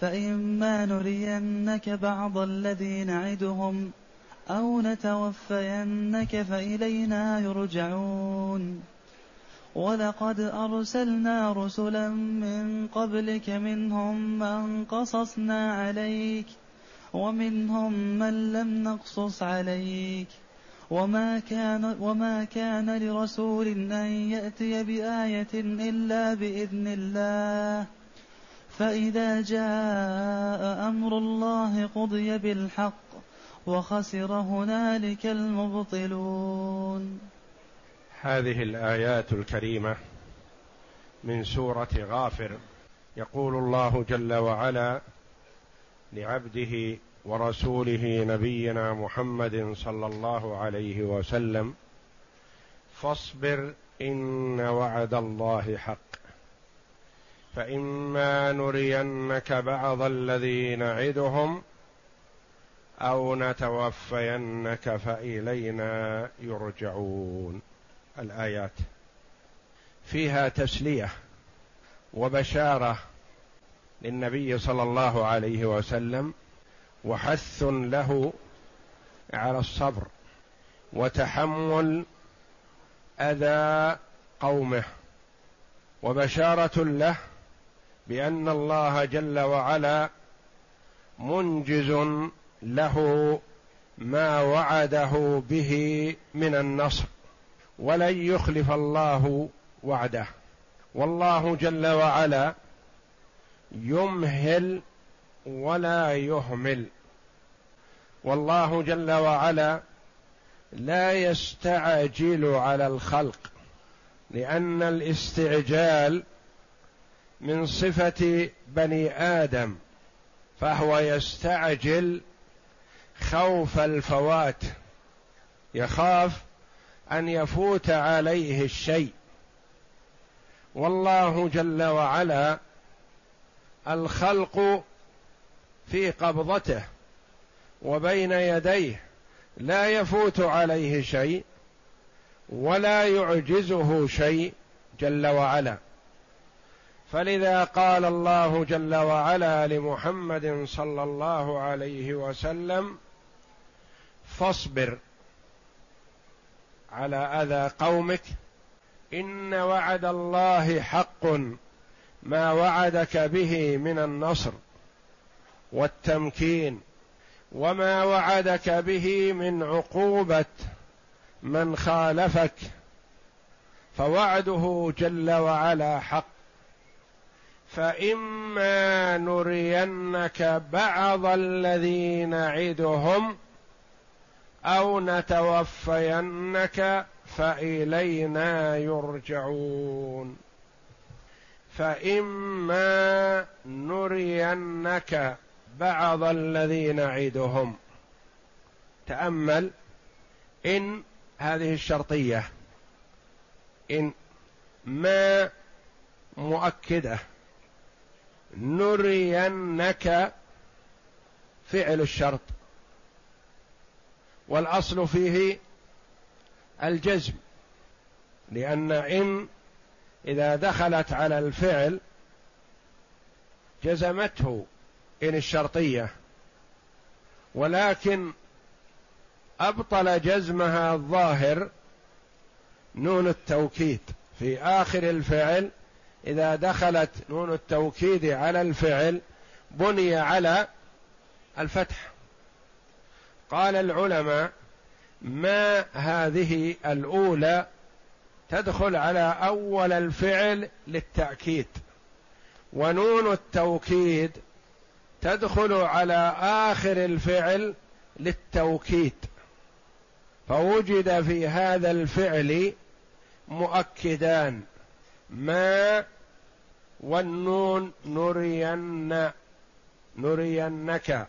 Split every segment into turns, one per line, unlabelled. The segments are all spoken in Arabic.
فإما نرينك بعض الذي نعدهم أو نتوفينك فإلينا يرجعون. ولقد أرسلنا رسلا من قبلك منهم من قصصنا عليك ومنهم من لم نقصص عليك. وما كان وما كان لرسول أن يأتي بآية إلا بإذن الله. فإذا جاء أمر الله قضي بالحق وخسر هنالك المبطلون.
هذه الآيات الكريمة من سورة غافر. يقول الله جل وعلا لعبده ورسوله نبينا محمد صلى الله عليه وسلم فاصبر إن وعد الله حق. فإما نرينك بعض الذي نعدهم أو نتوفينك فإلينا يرجعون. الآيات فيها تسلية وبشارة للنبي صلى الله عليه وسلم وحث له على الصبر وتحمل أذى قومه وبشارة له بأن الله جل وعلا منجز له ما وعده به من النصر ولن يخلف الله وعده. والله جل وعلا يمهل ولا يهمل. والله جل وعلا لا يستعجل على الخلق لأن الاستعجال من صفة بني آدم فهو يستعجل خوف الفوات يخاف أن يفوت عليه الشيء. والله جل وعلا الخلق في قبضته وبين يديه لا يفوت عليه شيء ولا يعجزه شيء جل وعلا. فلذا قال الله جل وعلا لمحمد صلى الله عليه وسلم فاصبر على أذى قومك إن وعد الله حق ما وعدك به من النصر والتمكين وما وعدك به من عقوبة من خالفك. فوعده جل وعلا حق. فإما نرينك بعض الذي نعدهم أو نتوفينك فإلينا يرجعون. فإما نرينك بعض الذي نعدهم. تأمل إن هذه الشرطية إن ما مؤكدة نرينك فعل الشرط. والأصل فيه الجزم لأن إن إذا دخلت على الفعل جزمته إن الشرطية ولكن أبطل جزمها الظاهر نون التوكيد في آخر الفعل إذا دخلت نون التوكيد على الفعل بني على الفتح. قال العلماء ما هذه الأولى تدخل على أول الفعل للتأكيد ونون التوكيد تدخل على آخر الفعل للتوكيد فوجد في هذا الفعل مؤكدان. ما والنون نرين نرينك.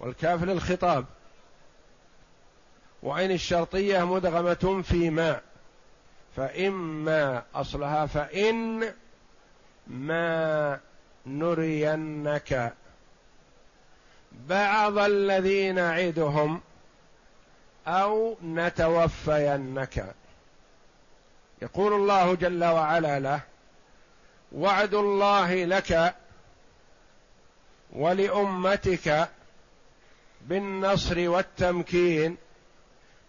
والكاف للخطاب. وإن الشرطية مدغمة في ما. فإما أصلها فإن ما نرينك. بعض الذي نعدهم أو نتوفينك. يقول الله جل وعلا له وعد الله لك ولأمتك بالنصر والتمكين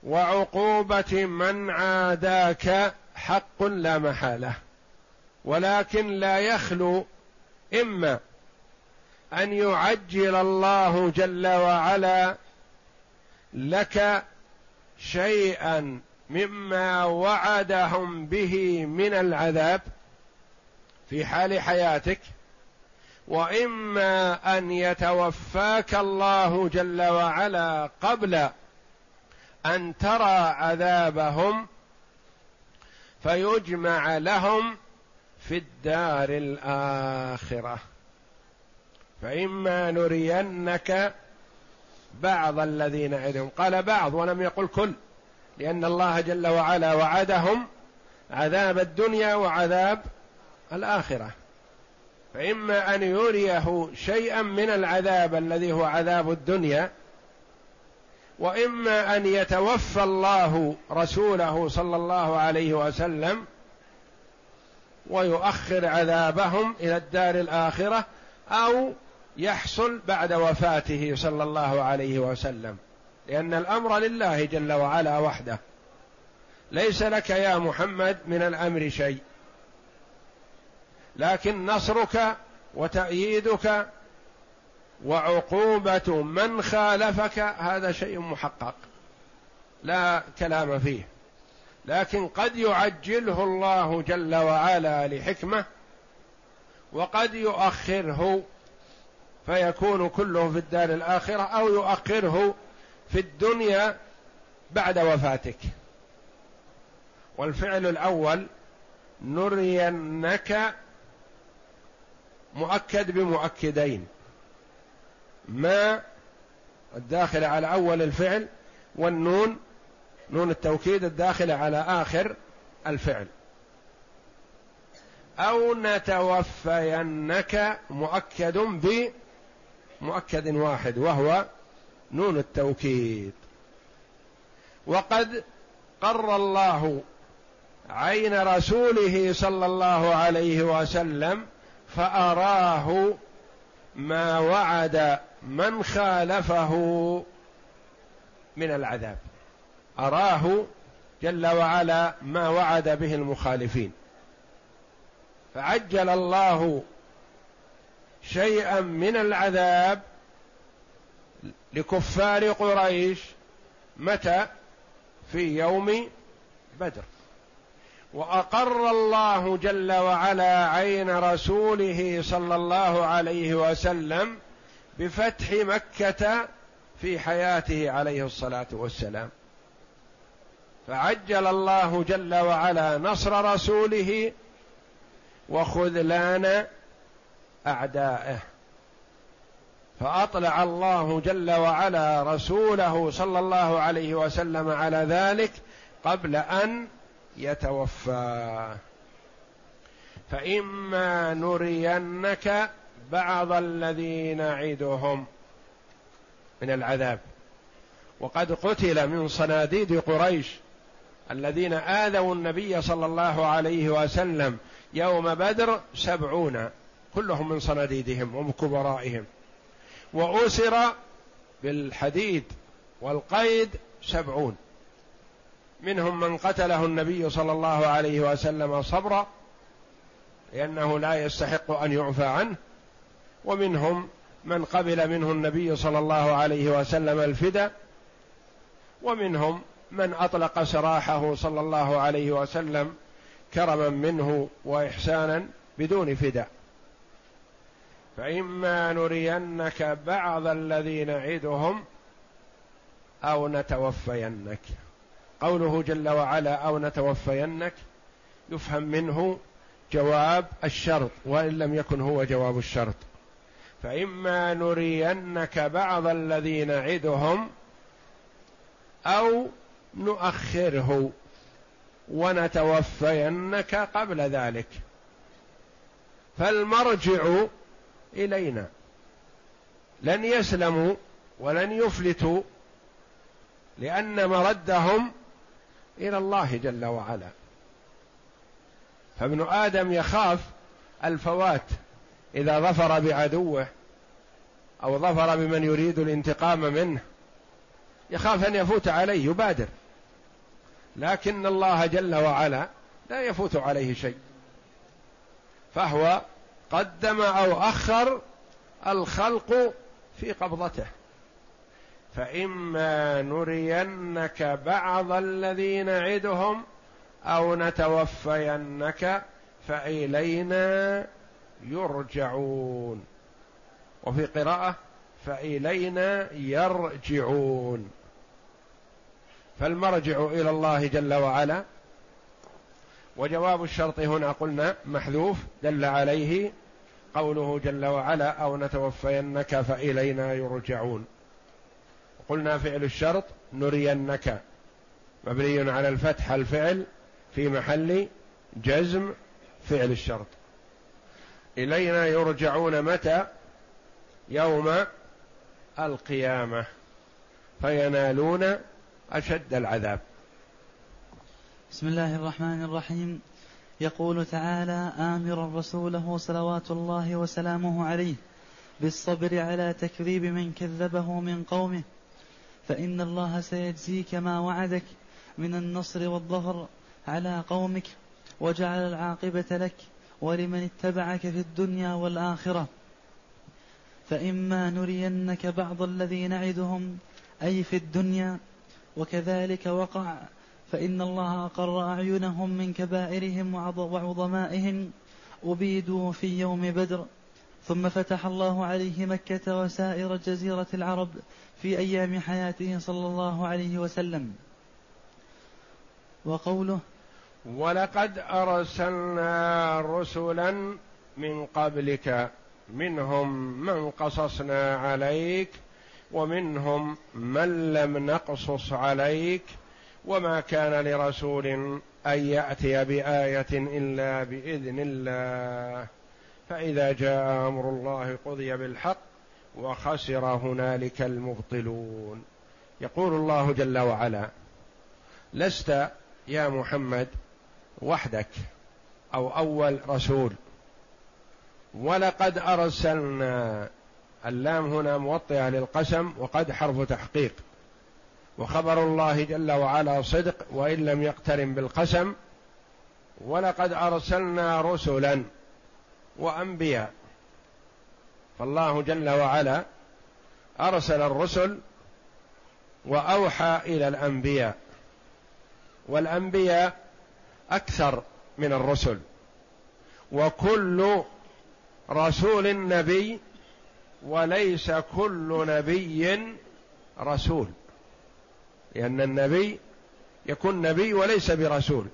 وعقوبة من عاداك حق لا محالة ولكن لا يخلو إما أن يعجل الله جل وعلا لك شيئا مما وعدهم به من العذاب في حال حياتك وإما أن يتوفاك الله جل وعلا قبل أن ترى عذابهم فيجمع لهم في الدار الآخرة. فإما نرينك بعض الذين نعدهم قال بعض ولم يقل كل. لأن الله جل وعلا وعدهم عذاب الدنيا وعذاب الآخرة. فإما أن يريه شيئا من العذاب الذي هو عذاب الدنيا وإما أن يتوفى الله رسوله صلى الله عليه وسلم ويؤخر عذابهم إلى الدار الآخرة أو يحصل بعد وفاته صلى الله عليه وسلم. لأن الأمر لله جل وعلا وحده. ليس لك يا محمد من الأمر شيء. لكن نصرك وتأييدك وعقوبة من خالفك هذا شيء محقق. لا كلام فيه. لكن قد يعجله الله جل وعلا لحكمة وقد يؤخره فيكون كله في الدار الآخرة أو يؤخره في الدنيا بعد وفاتك. والفعل الأول نرينك مؤكد بمؤكدين. ما الداخل على أول الفعل والنون نون التوكيد الداخلة على آخر الفعل. أو نتوفينك مؤكد ب مؤكد واحد وهو نون التوكيد. وقد قر الله عين رسوله صلى الله عليه وسلم فأراه ما وعد من خالفه من العذاب. أراه جل وعلا ما وعد به المخالفين. فعجل الله شيئا من العذاب لكفار قريش متى؟ في يوم بدر. وأقر الله جل وعلا عين رسوله صلى الله عليه وسلم بفتح مكة في حياته عليه الصلاة والسلام. فعجل الله جل وعلا نصر رسوله وخذلان اعدائه فأطلع الله جل وعلا رسوله صلى الله عليه وسلم على ذلك قبل أن يتوفى. فإما نرينك بعض الذي نعدهم من العذاب. وقد قتل من صناديد قريش الذين آذوا النبي صلى الله عليه وسلم يوم بدر سبعون كلهم من صناديدهم ومن كبرائهم. وأسر بالحديد والقيد سبعون. منهم من قتله النبي صلى الله عليه وسلم صبرا لأنه لا يستحق أن يعفى عنه. ومنهم من قبل منه النبي صلى الله عليه وسلم الفدى ومنهم من أطلق سراحه صلى الله عليه وسلم كرما منه وإحسانا بدون فداء. فإما نرينك بعض الذي نعدهم أو نتوفينك. قوله جل وعلا أو نتوفينك يفهم منه جواب الشرط وإن لم يكن هو جواب الشرط. فإما نرينك بعض الذي نعدهم أو نؤخره ونتوفينك قبل ذلك. فالمرجع إلينا. لن يسلموا ولن يفلتوا لأن مردهم إلى الله جل وعلا. فابن آدم يخاف الفوات إذا ظفر بعدوه أو ظفر بمن يريد الانتقام منه. يخاف أن يفوت عليه يبادر. لكن الله جل وعلا لا يفوت عليه شيء. فهو قدم أو أخر الخلق في قبضته. فإما نرينك بعض الذي نعدهم أو نتوفينك فإلينا يرجعون. وفي قراءة فإلينا يرجعون. فالمرجع إلى الله جل وعلا. وجواب الشرط هنا قلنا محذوف دل عليه قوله جل وعلا أو نتوفينك فإلينا يرجعون. قلنا فعل الشرط نرينك. مبني على الفتح الفعل في محل جزم فعل الشرط. إلينا يرجعون متى؟ يوم القيامة. فينالون أشد العذاب.
بسم الله الرحمن الرحيم. يقول تعالى آمرا رسوله صلوات الله وسلامه عليه بالصبر على تكذيب من كذبه من قومه. فإن الله سيجزيك ما وعدك من النصر والظهر على قومك وجعل العاقبة لك ولمن اتبعك في الدنيا والآخرة. فإما نرينك بعض الذي نعدهم أي في الدنيا وكذلك وقع فإن الله أقر أعينهم من كبائرهم وعظمائهم أبيدوا في يوم بدر. ثم فتح الله عليه مكة وسائر جزيرة العرب في أيام حياته صلى الله عليه وسلم. وقوله
ولقد أرسلنا رسلا من قبلك منهم من قصصنا عليك ومنهم من لم نقصص عليك. وما كان لرسول أن يأتي بآية إلا بإذن الله. فإذا جاء أمر الله قضي بالحق وخسر هنالك المبطلون. يقول الله جل وعلا لست يا محمد وحدك أو أول رسول. ولقد أرسلنا. اللام هنا موطئة للقسم وقد حرف تحقيق. وخبر الله جل وعلا صدق وإن لم يقترن بالقسم ولقد أرسلنا رسلا وأنبياء. فالله جل وعلا أرسل الرسل وأوحى إلى الأنبياء. والأنبياء أكثر من الرسل. وكل رسول نبي وليس كل نبي رسول. لأن النبي يكون نبي وليس برسول.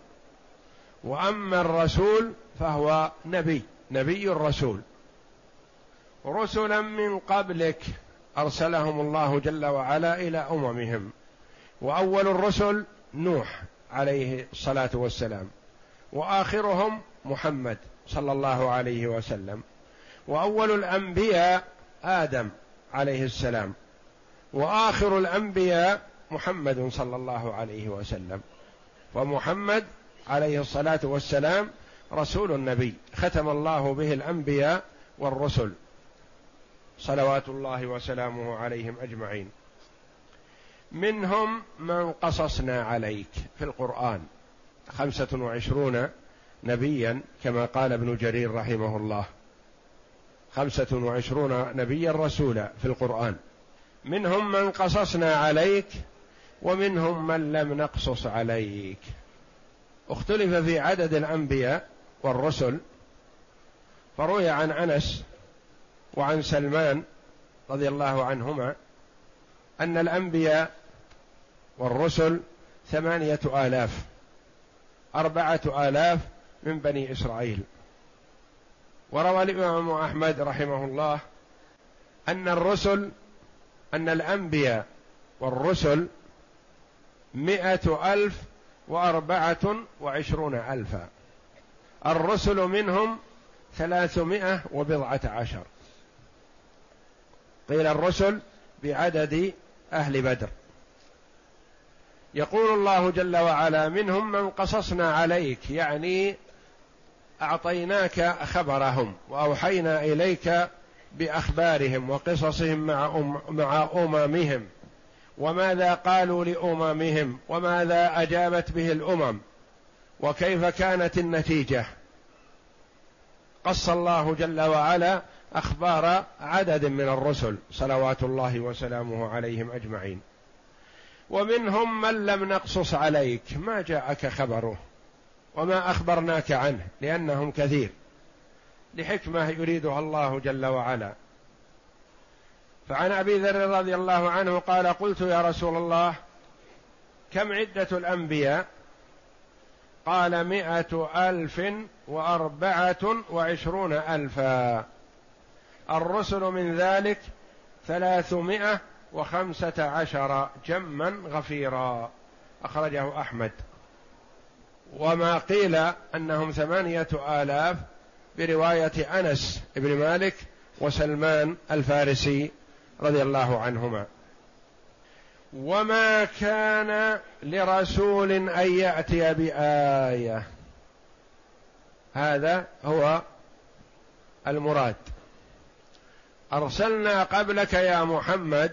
وأما الرسول فهو نبي نبي الرسول. رسلا من قبلك أرسلهم الله جل وعلا إلى أممهم. وأول الرسل نوح عليه الصلاة والسلام. وآخرهم محمد صلى الله عليه وسلم. وأول الأنبياء آدم عليه السلام. وآخر الأنبياء محمد صلى الله عليه وسلم. ومحمد عليه الصلاة والسلام رسول النبي ختم الله به الأنبياء والرسل. صلوات الله وسلامه عليهم أجمعين. منهم من قصصنا عليك في القرآن خمسة وعشرون نبيا كما قال ابن جرير رحمه الله. خمسة وعشرون نبيا رسولا في القرآن. منهم من قصصنا عليك ومنهم من لم نقصص عليك. اختلف في عدد الأنبياء والرسل فروي عن أنس وعن سلمان رضي الله عنهما أن الأنبياء والرسل ثمانية آلاف أربعة آلاف من بني إسرائيل. وروى الإمام أحمد رحمه الله أن الرسل أن الأنبياء والرسل مئة ألف وأربعة وعشرون ألفا. الرسل منهم ثلاثمائة وبضعة عشر. قيل الرسل بعدد أهل بدر. يقول الله جل وعلا منهم من قصصنا عليك يعني أعطيناك خبرهم وأوحينا إليك بأخبارهم وقصصهم مع أم مع أممهم. وماذا قالوا لأممهم؟ وماذا أجابت به الأمم؟ وكيف كانت النتيجة؟ قص الله جل وعلا أخبار عدد من الرسل صلوات الله وسلامه عليهم أجمعين. ومنهم من لم نقصص عليك ما جاءك خبره؟ وما أخبرناك عنه لأنهم كثير. لحكمة يريدها الله جل وعلا. فعن أبي ذر رضي الله عنه قال قلت يا رسول الله كم عدة الأنبياء؟ قال مائه ألف وأربعة وعشرون ألفا. الرسل من ذلك ثلاثمائة وخمسة عشر جما غفيرا. أخرجه أحمد. وما قيل أنهم ثمانية آلاف برواية أنس بن مالك وسلمان الفارسي. رضي الله عنهما. وما كان لرسول أن يأتي بآية. هذا هو المراد. أرسلنا قبلك يا محمد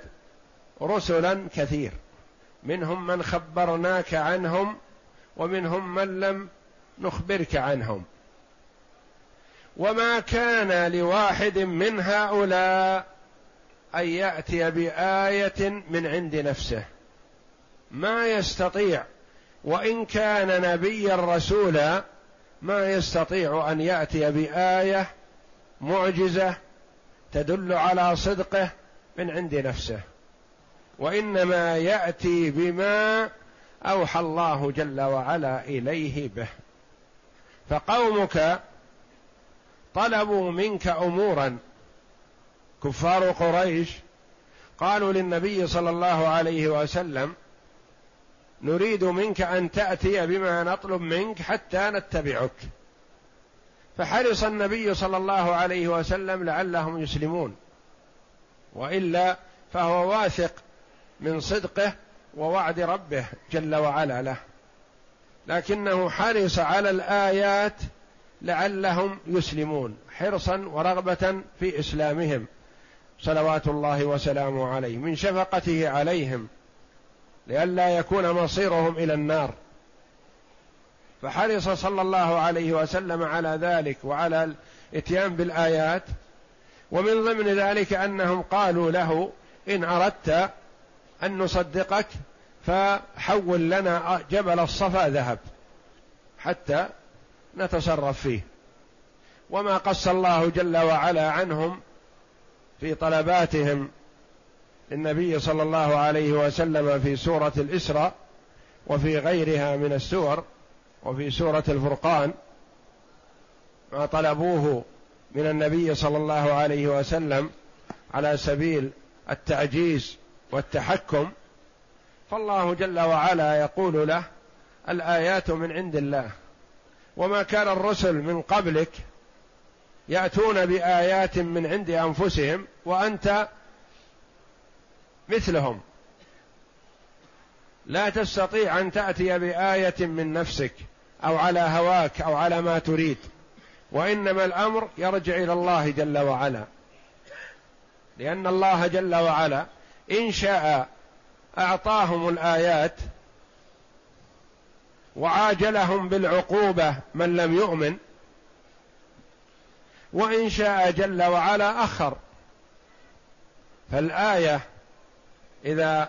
رسلا كثير. منهم من خبرناك عنهم ومنهم من لم نخبرك عنهم. وما كان لواحد من هؤلاء أن يأتي بآية من عند نفسه. ما يستطيع وإن كان نبيا رسولا ما يستطيع أن يأتي بآية معجزة تدل على صدقه من عند نفسه. وإنما يأتي بما أوحى الله جل وعلا إليه به. فقومك طلبوا منك امورا. كفار قريش قالوا للنبي صلى الله عليه وسلم نريد منك أن تأتي بما نطلب منك حتى نتبعك. فحرص النبي صلى الله عليه وسلم لعلهم يسلمون. وإلا فهو واثق من صدقه ووعد ربه جل وعلا له. لكنه حرص على الآيات لعلهم يسلمون حرصا ورغبة في إسلامهم. صلوات الله وسلامه عليه من شفقته عليهم لئلا يكون مصيرهم إلى النار. فحرص صلى الله عليه وسلم على ذلك وعلى الإتيان بالآيات ومن ضمن ذلك أنهم قالوا له إن أردت أن نصدقك فحول لنا جبل الصفا ذهب حتى نتصرف فيه. وما قص الله جل وعلا عنهم في طلباتهم للنبي صلى الله عليه وسلم في سورة الإسراء وفي غيرها من السور وفي سورة الفرقان ما طلبوه من النبي صلى الله عليه وسلم على سبيل التعجيز والتحكم فالله جل وعلا يقول له الآيات من عند الله وما كان الرسل من قبلك يأتون بآيات من عند أنفسهم وأنت مثلهم. لا تستطيع أن تأتي بآية من نفسك أو على هواك أو على ما تريد وإنما الأمر يرجع إلى الله جل وعلا. لأن الله جل وعلا إن شاء أعطاهم الآيات وعاجلهم بالعقوبة من لم يؤمن وإن شاء جل وعلا آخر. فالآية إذا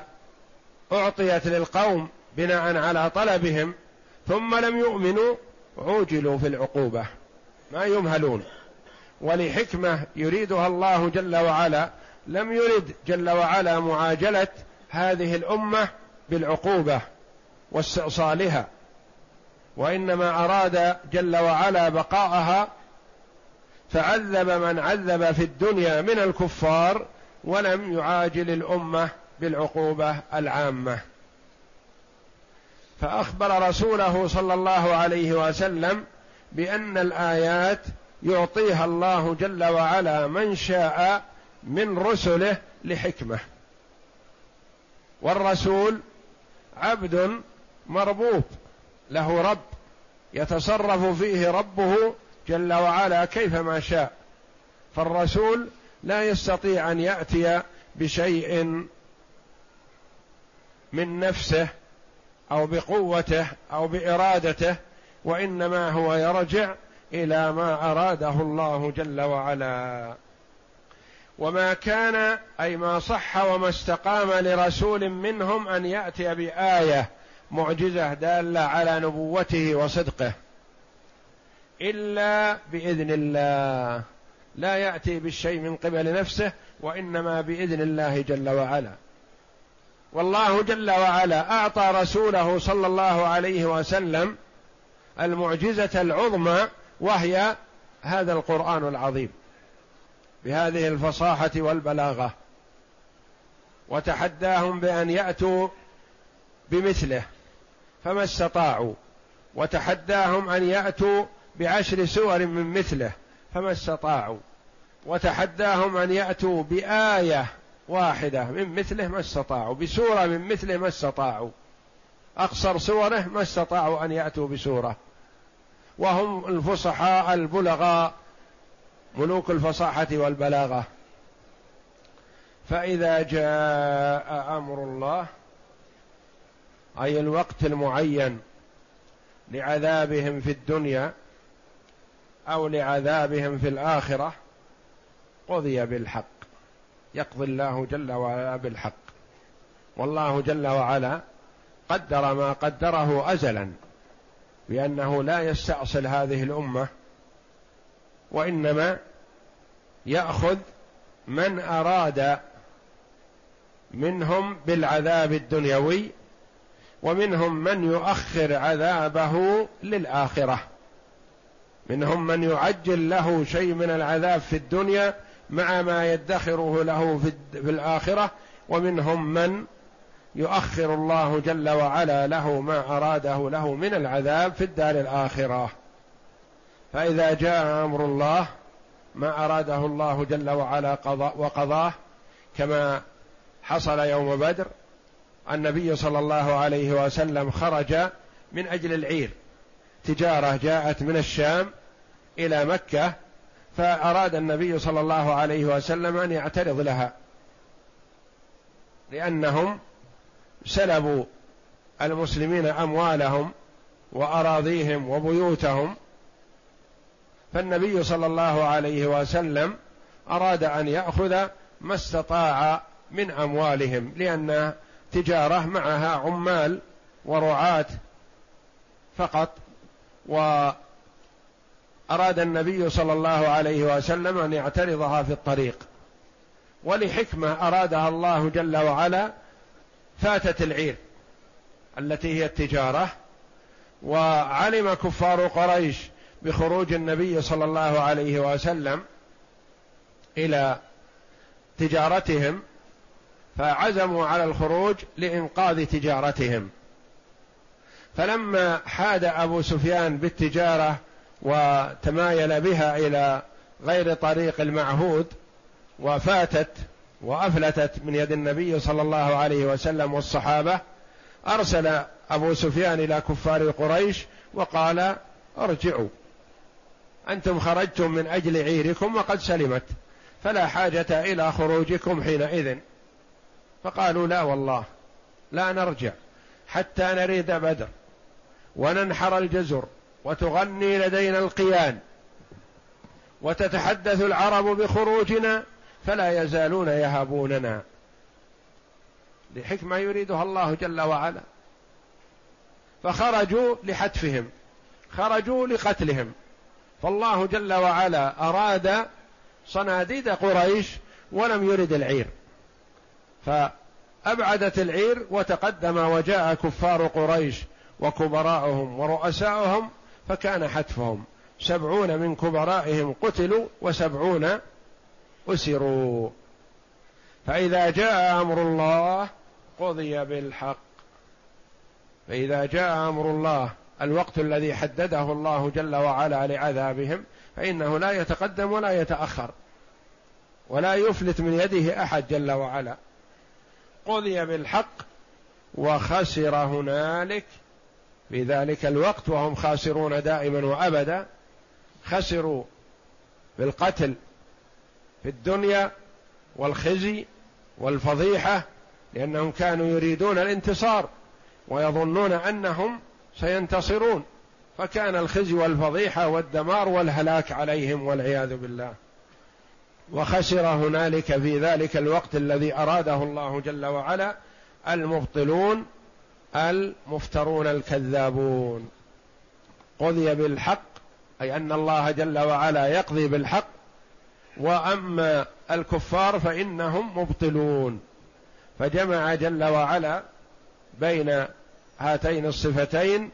أعطيت للقوم بناء على طلبهم ثم لم يؤمنوا عوجلوا في العقوبة. ما يمهلون. ولحكمة يريدها الله جل وعلا لم يرد جل وعلا معاجلة هذه الأمة بالعقوبة واستئصالها. وإنما أراد جل وعلا بقاءها فعذب من عذب في الدنيا من الكفار ولم يعاجل الأمة بالعقوبة العامة. فأخبر رسوله صلى الله عليه وسلم بأن الآيات يعطيها الله جل وعلا من شاء من رسله لحكمة. والرسول عبد مربوب له رب يتصرف فيه ربه جل وعلا كيفما شاء. فالرسول لا يستطيع أن يأتي بشيء من نفسه أو بقوته أو بإرادته وإنما هو يرجع إلى ما أراده الله جل وعلا. وما كان أي ما صح وما استقام لرسول منهم أن يأتي بآية معجزة دالة على نبوته وصدقه. إلا بإذن الله. لا يأتي بالشيء من قبل نفسه وإنما بإذن الله جل وعلا. والله جل وعلا أعطى رسوله صلى الله عليه وسلم المعجزة العظمى وهي هذا القرآن العظيم. بهذه الفصاحة والبلاغة. وتحداهم بأن يأتوا بمثله فما استطاعوا. وتحداهم أن يأتوا بعشر سور من مثله فما استطاعوا. وتحداهم أن يأتوا بآية واحدة من مثله ما استطاعوا بسورة من مثله ما استطاعوا. أقصر سوره ما استطاعوا أن يأتوا بسورة. وهم الفصحاء البلغاء ملوك الفصاحة والبلاغة. فإذا جاء أمر الله أي الوقت المعين لعذابهم في الدنيا أو لعذابهم في الآخرة قضي بالحق يقضي الله جل وعلا بالحق. والله جل وعلا قدر ما قدره ازلا بأنه لا يستأصل هذه الأمة وإنما يأخذ من أراد منهم بالعذاب الدنيوي ومنهم من يؤخر عذابه للآخرة. منهم من يعجل له شيء من العذاب في الدنيا مع ما يدخره له في, الآخرة ومنهم من يؤخر الله جل وعلا له ما أراده له من العذاب في الدار الآخرة. فإذا جاء أمر الله ما أراده الله جل وعلا قضاء وقضاه كما حصل يوم بدر النبي صلى الله عليه وسلم خرج من أجل العير. تجارة جاءت من الشام إلى مكة فأراد النبي صلى الله عليه وسلم أن يعترض لها لأنهم سلبوا المسلمين أموالهم وأراضيهم وبيوتهم. فالنبي صلى الله عليه وسلم أراد أن يأخذ ما استطاع من أموالهم لأن تجارة معها عمال ورعاة فقط. وأراد النبي صلى الله عليه وسلم أن يعترضها في الطريق. ولحكمة أرادها الله جل وعلا فاتت العير التي هي التجارة وعلم كفار قريش بخروج النبي صلى الله عليه وسلم إلى تجارتهم فعزموا على الخروج لإنقاذ تجارتهم. فلما حاد أبو سفيان بالتجارة وتمايل بها إلى غير طريق المعهود وفاتت وأفلتت من يد النبي صلى الله عليه وسلم والصحابة أرسل أبو سفيان إلى كفار قريش وقال أرجعوا أنتم خرجتم من أجل عيركم وقد سلمت فلا حاجة إلى خروجكم حينئذ. فقالوا لا والله لا نرجع حتى نريد بدر. وننحر الجزر وتغني لدينا القيان وتتحدث العرب بخروجنا فلا يزالون يهابوننا. لحكمة يريدها الله جل وعلا. فخرجوا لحتفهم. خرجوا لقتلهم. فالله جل وعلا أراد صناديد قريش ولم يرد العير. فأبعدت العير وتقدم وجاء كفار قريش وكبراءهم ورؤساؤهم فكان حتفهم. سبعون من كبرائهم قتلوا وسبعون أسروا. فإذا جاء أمر الله قضي بالحق. فإذا جاء أمر الله الوقت الذي حدده الله جل وعلا لعذابهم فإنه لا يتقدم ولا يتأخر ولا يفلت من يده أحد جل وعلا. قضي بالحق وخسر هنالك في ذلك الوقت وهم خاسرون دائما وأبدا خسروا بالقتل في الدنيا والخزي والفضيحة لأنهم كانوا يريدون الانتصار ويظنون أنهم سينتصرون. فكان الخزي والفضيحة والدمار والهلاك عليهم والعياذ بالله. وخسر هنالك في ذلك الوقت الذي أراده الله جل وعلا المبطلون المفترون الكذابون. قضي بالحق أي أن الله جل وعلا يقضي بالحق وأما الكفار فإنهم مبطلون. فجمع جل وعلا بين هاتين الصفتين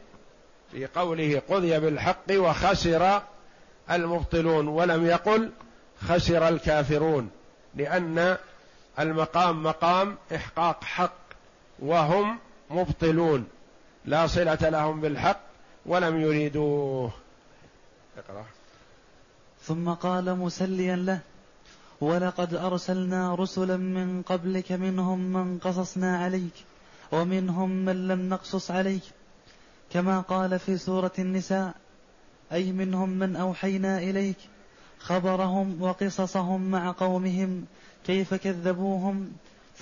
في قوله قضي بالحق وخسر المبطلون ولم يقل خسر الكافرون لأن المقام مقام إحقاق حق وهم مبطلون. لا صلة لهم بالحق ولم يريدوه.
اقرأ. ثم قال مسليا له ولقد أرسلنا رسلا من قبلك منهم من قصصنا عليك ومنهم من لم نقصص عليك كما قال في سورة النساء أي منهم من أوحينا إليك خبرهم وقصصهم مع قومهم كيف كذبوهم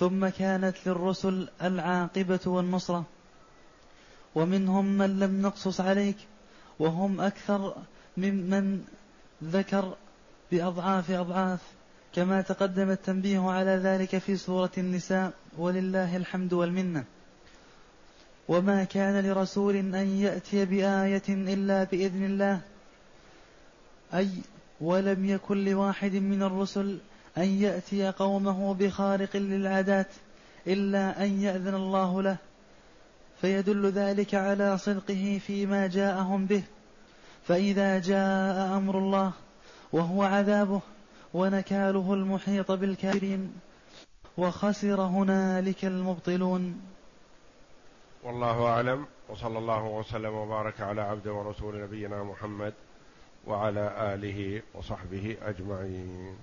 ثم كانت للرسل العاقبة والنصرة. ومنهم من لم نقصص عليك وهم أكثر ممن ذكر بأضعاف أضعاف كما تقدم التنبيه على ذلك في سورة النساء ولله الحمد والمنة. وما كان لرسول أن يأتي بآية إلا بإذن الله أي ولم يكن لواحد من الرسل أن يأتي قومه بخارق للعادات إلا أن يأذن الله له فيدل ذلك على صدقه فيما جاءهم به. فإذا جاء أمر الله وهو عذابه ونكاله المحيط بالكافرين وخسر هنالك المبطلون.
والله أعلم وصلى الله وسلم وبارك على عبد ورسول نبينا محمد وعلى آله وصحبه أجمعين.